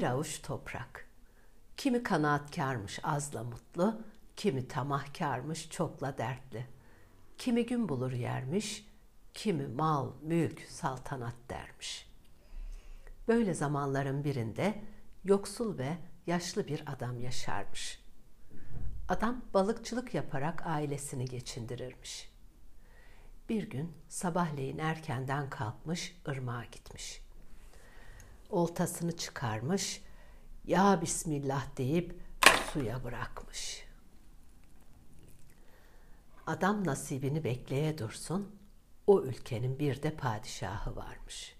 bir avuç toprak. Kimi kanaatkarmış azla mutlu, kimi tamahkarmış çokla dertli. Kimi gün bulur yermiş, kimi mal, mülk, saltanat dermiş. Böyle zamanların birinde yoksul ve yaşlı bir adam yaşarmış. Adam balıkçılık yaparak ailesini geçindirirmiş. Bir gün sabahleyin erkenden kalkmış, ırmağa gitmiş. Oltasını çıkarmış, ya Bismillah deyip suya bırakmış. Adam nasibini bekleye dursun, o ülkenin bir de padişahı varmış.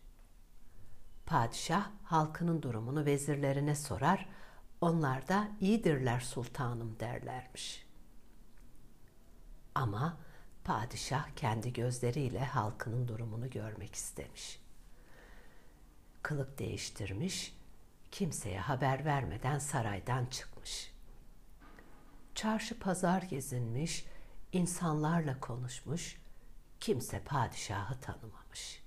Padişah halkının durumunu vezirlerine sorar, onlar da iyidirler sultanım derlermiş. Ama padişah kendi gözleriyle halkının durumunu görmek istemiş. Kılık değiştirmiş, kimseye haber vermeden saraydan çıkmış. Çarşı pazar gezinmiş, insanlarla konuşmuş, kimse padişahı tanımamış.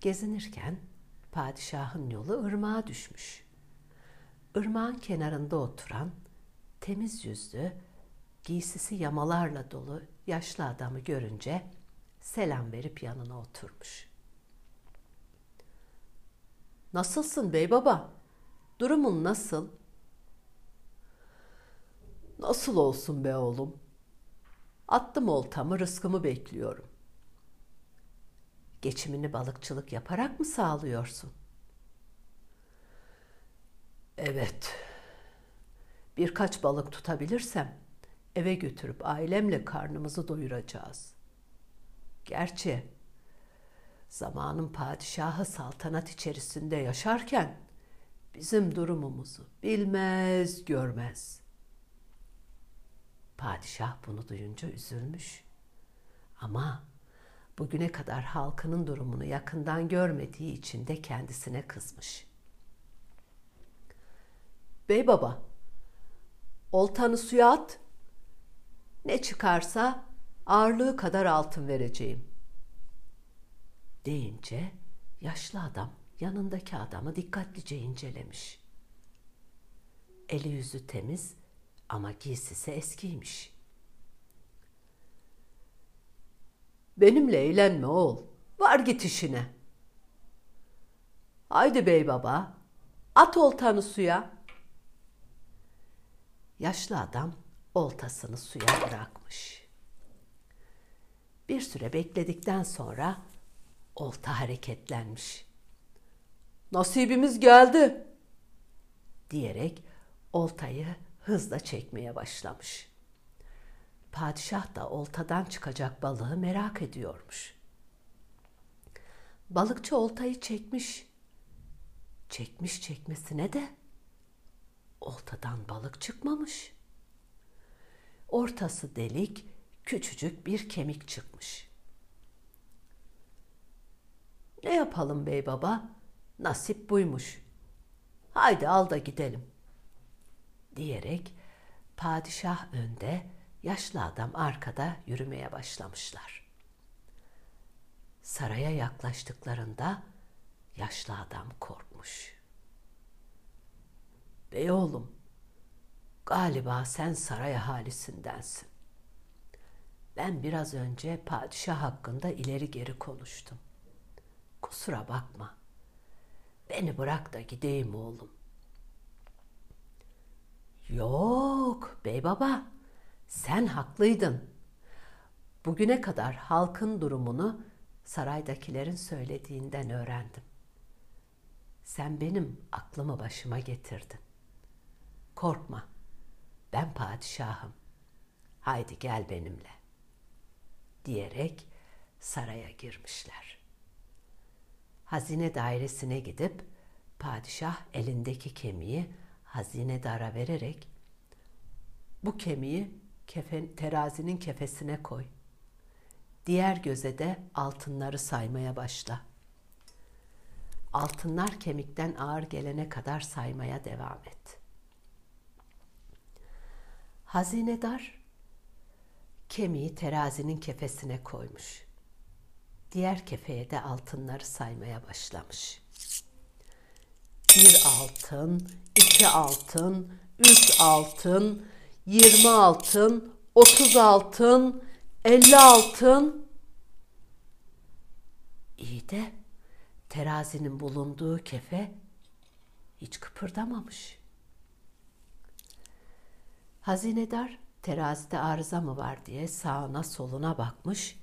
Gezinirken padişahın yolu ırmağa düşmüş. Irmağın kenarında oturan temiz yüzlü, giysisi yamalarla dolu yaşlı adamı görünce selam verip yanına oturmuş. Nasılsın bey baba? Durumun nasıl? Nasıl olsun be oğlum? Attım oltamı, rızkımı bekliyorum. Geçimini balıkçılık yaparak mı sağlıyorsun? Evet. Birkaç balık tutabilirsem eve götürüp ailemle karnımızı doyuracağız. Gerçi zamanın padişahı saltanat içerisinde yaşarken bizim durumumuzu bilmez görmez. Padişah bunu duyunca üzülmüş. Ama bugüne kadar halkının durumunu yakından görmediği için de kendisine kızmış. Bey baba, oltanı suya at, ne çıkarsa ağırlığı kadar altın vereceğim. Deyince yaşlı adam yanındaki adamı dikkatlice incelemiş. Eli yüzü temiz ama giysisi eskiymiş. Benimle eğlenme oğul. Var git işine. Haydi bey baba. At oltanı suya. Yaşlı adam oltasını suya bırakmış. Bir süre bekledikten sonra olta hareketlenmiş. Nasibimiz geldi diyerek oltayı hızla çekmeye başlamış. Padişah da oltadan çıkacak balığı merak ediyormuş. Balıkçı oltayı çekmiş. Çekmiş çekmesine de oltadan balık çıkmamış. Ortası delik, küçücük bir kemik çıkmış. Ne yapalım bey baba? Nasip buymuş. Haydi al da gidelim. Diyerek padişah önde, yaşlı adam arkada yürümeye başlamışlar. Saraya yaklaştıklarında yaşlı adam korkmuş. Bey oğlum, galiba sen saray ahalisindensin. Ben biraz önce padişah hakkında ileri geri konuştum. Kusura bakma. Beni bırak da gideyim oğlum. Yok bey baba, sen haklıydın. Bugüne kadar halkın durumunu saraydakilerin söylediğinden öğrendim. Sen benim aklımı başıma getirdin. Korkma, ben padişahım. Haydi gel benimle. Diyerek saraya girmişler. Hazine dairesine gidip padişah elindeki kemiği hazine dara vererek bu kemiği kefen, terazinin kefesine koy. Diğer göze de altınları saymaya başla. Altınlar kemikten ağır gelene kadar saymaya devam et. Hazinedar kemiği terazinin kefesine koymuş. Diğer kefeye de altınları saymaya başlamış. Bir altın, iki altın, üç altın, yirmi altın, otuz altın, elli altın. İyi de terazinin bulunduğu kefe hiç kıpırdamamış. Hazinedar terazide arıza mı var diye sağına soluna bakmış.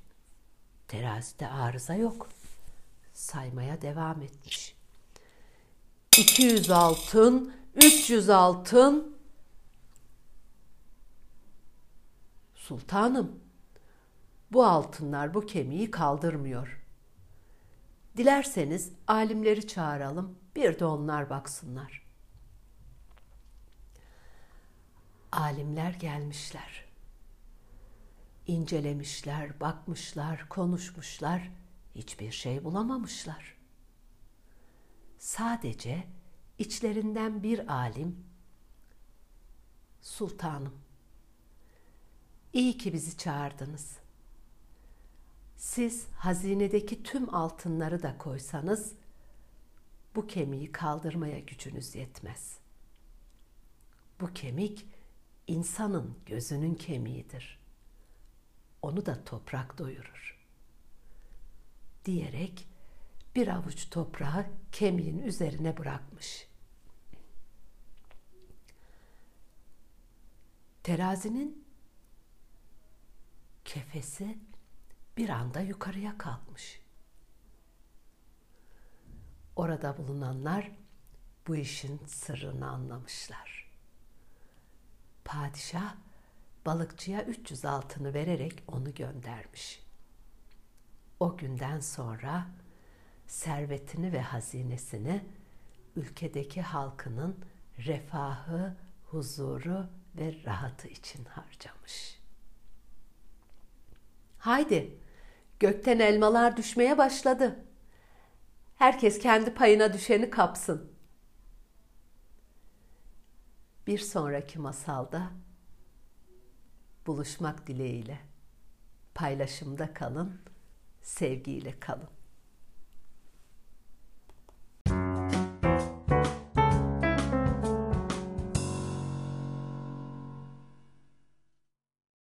Terazide arıza yok. Saymaya devam etmiş. 200 altın, 300 altın. Sultanım, bu altınlar bu kemiği kaldırmıyor. Dilerseniz alimleri çağıralım, bir de onlar baksınlar. Alimler gelmişler. İncelemişler, bakmışlar, konuşmuşlar, hiçbir şey bulamamışlar. Sadece içlerinden bir alim, Sultanım, iyi ki bizi çağırdınız. Siz hazinedeki tüm altınları da koysanız, bu kemiği kaldırmaya gücünüz yetmez. Bu kemik insanın gözünün kemiğidir. Onu da toprak doyurur. Diyerek bir avuç toprağı kemiğin üzerine bırakmış. Terazinin kefesi bir anda yukarıya kalkmış. Orada bulunanlar bu işin sırrını anlamışlar. Padişah balıkçıya 300 altını vererek onu göndermiş. O günden sonra servetini ve hazinesini ülkedeki halkının refahı, huzuru ve rahatı için harcamış. Haydi, gökten elmalar düşmeye başladı. Herkes kendi payına düşeni kapsın. Bir sonraki masalda buluşmak dileğiyle. Paylaşımda kalın, sevgiyle kalın.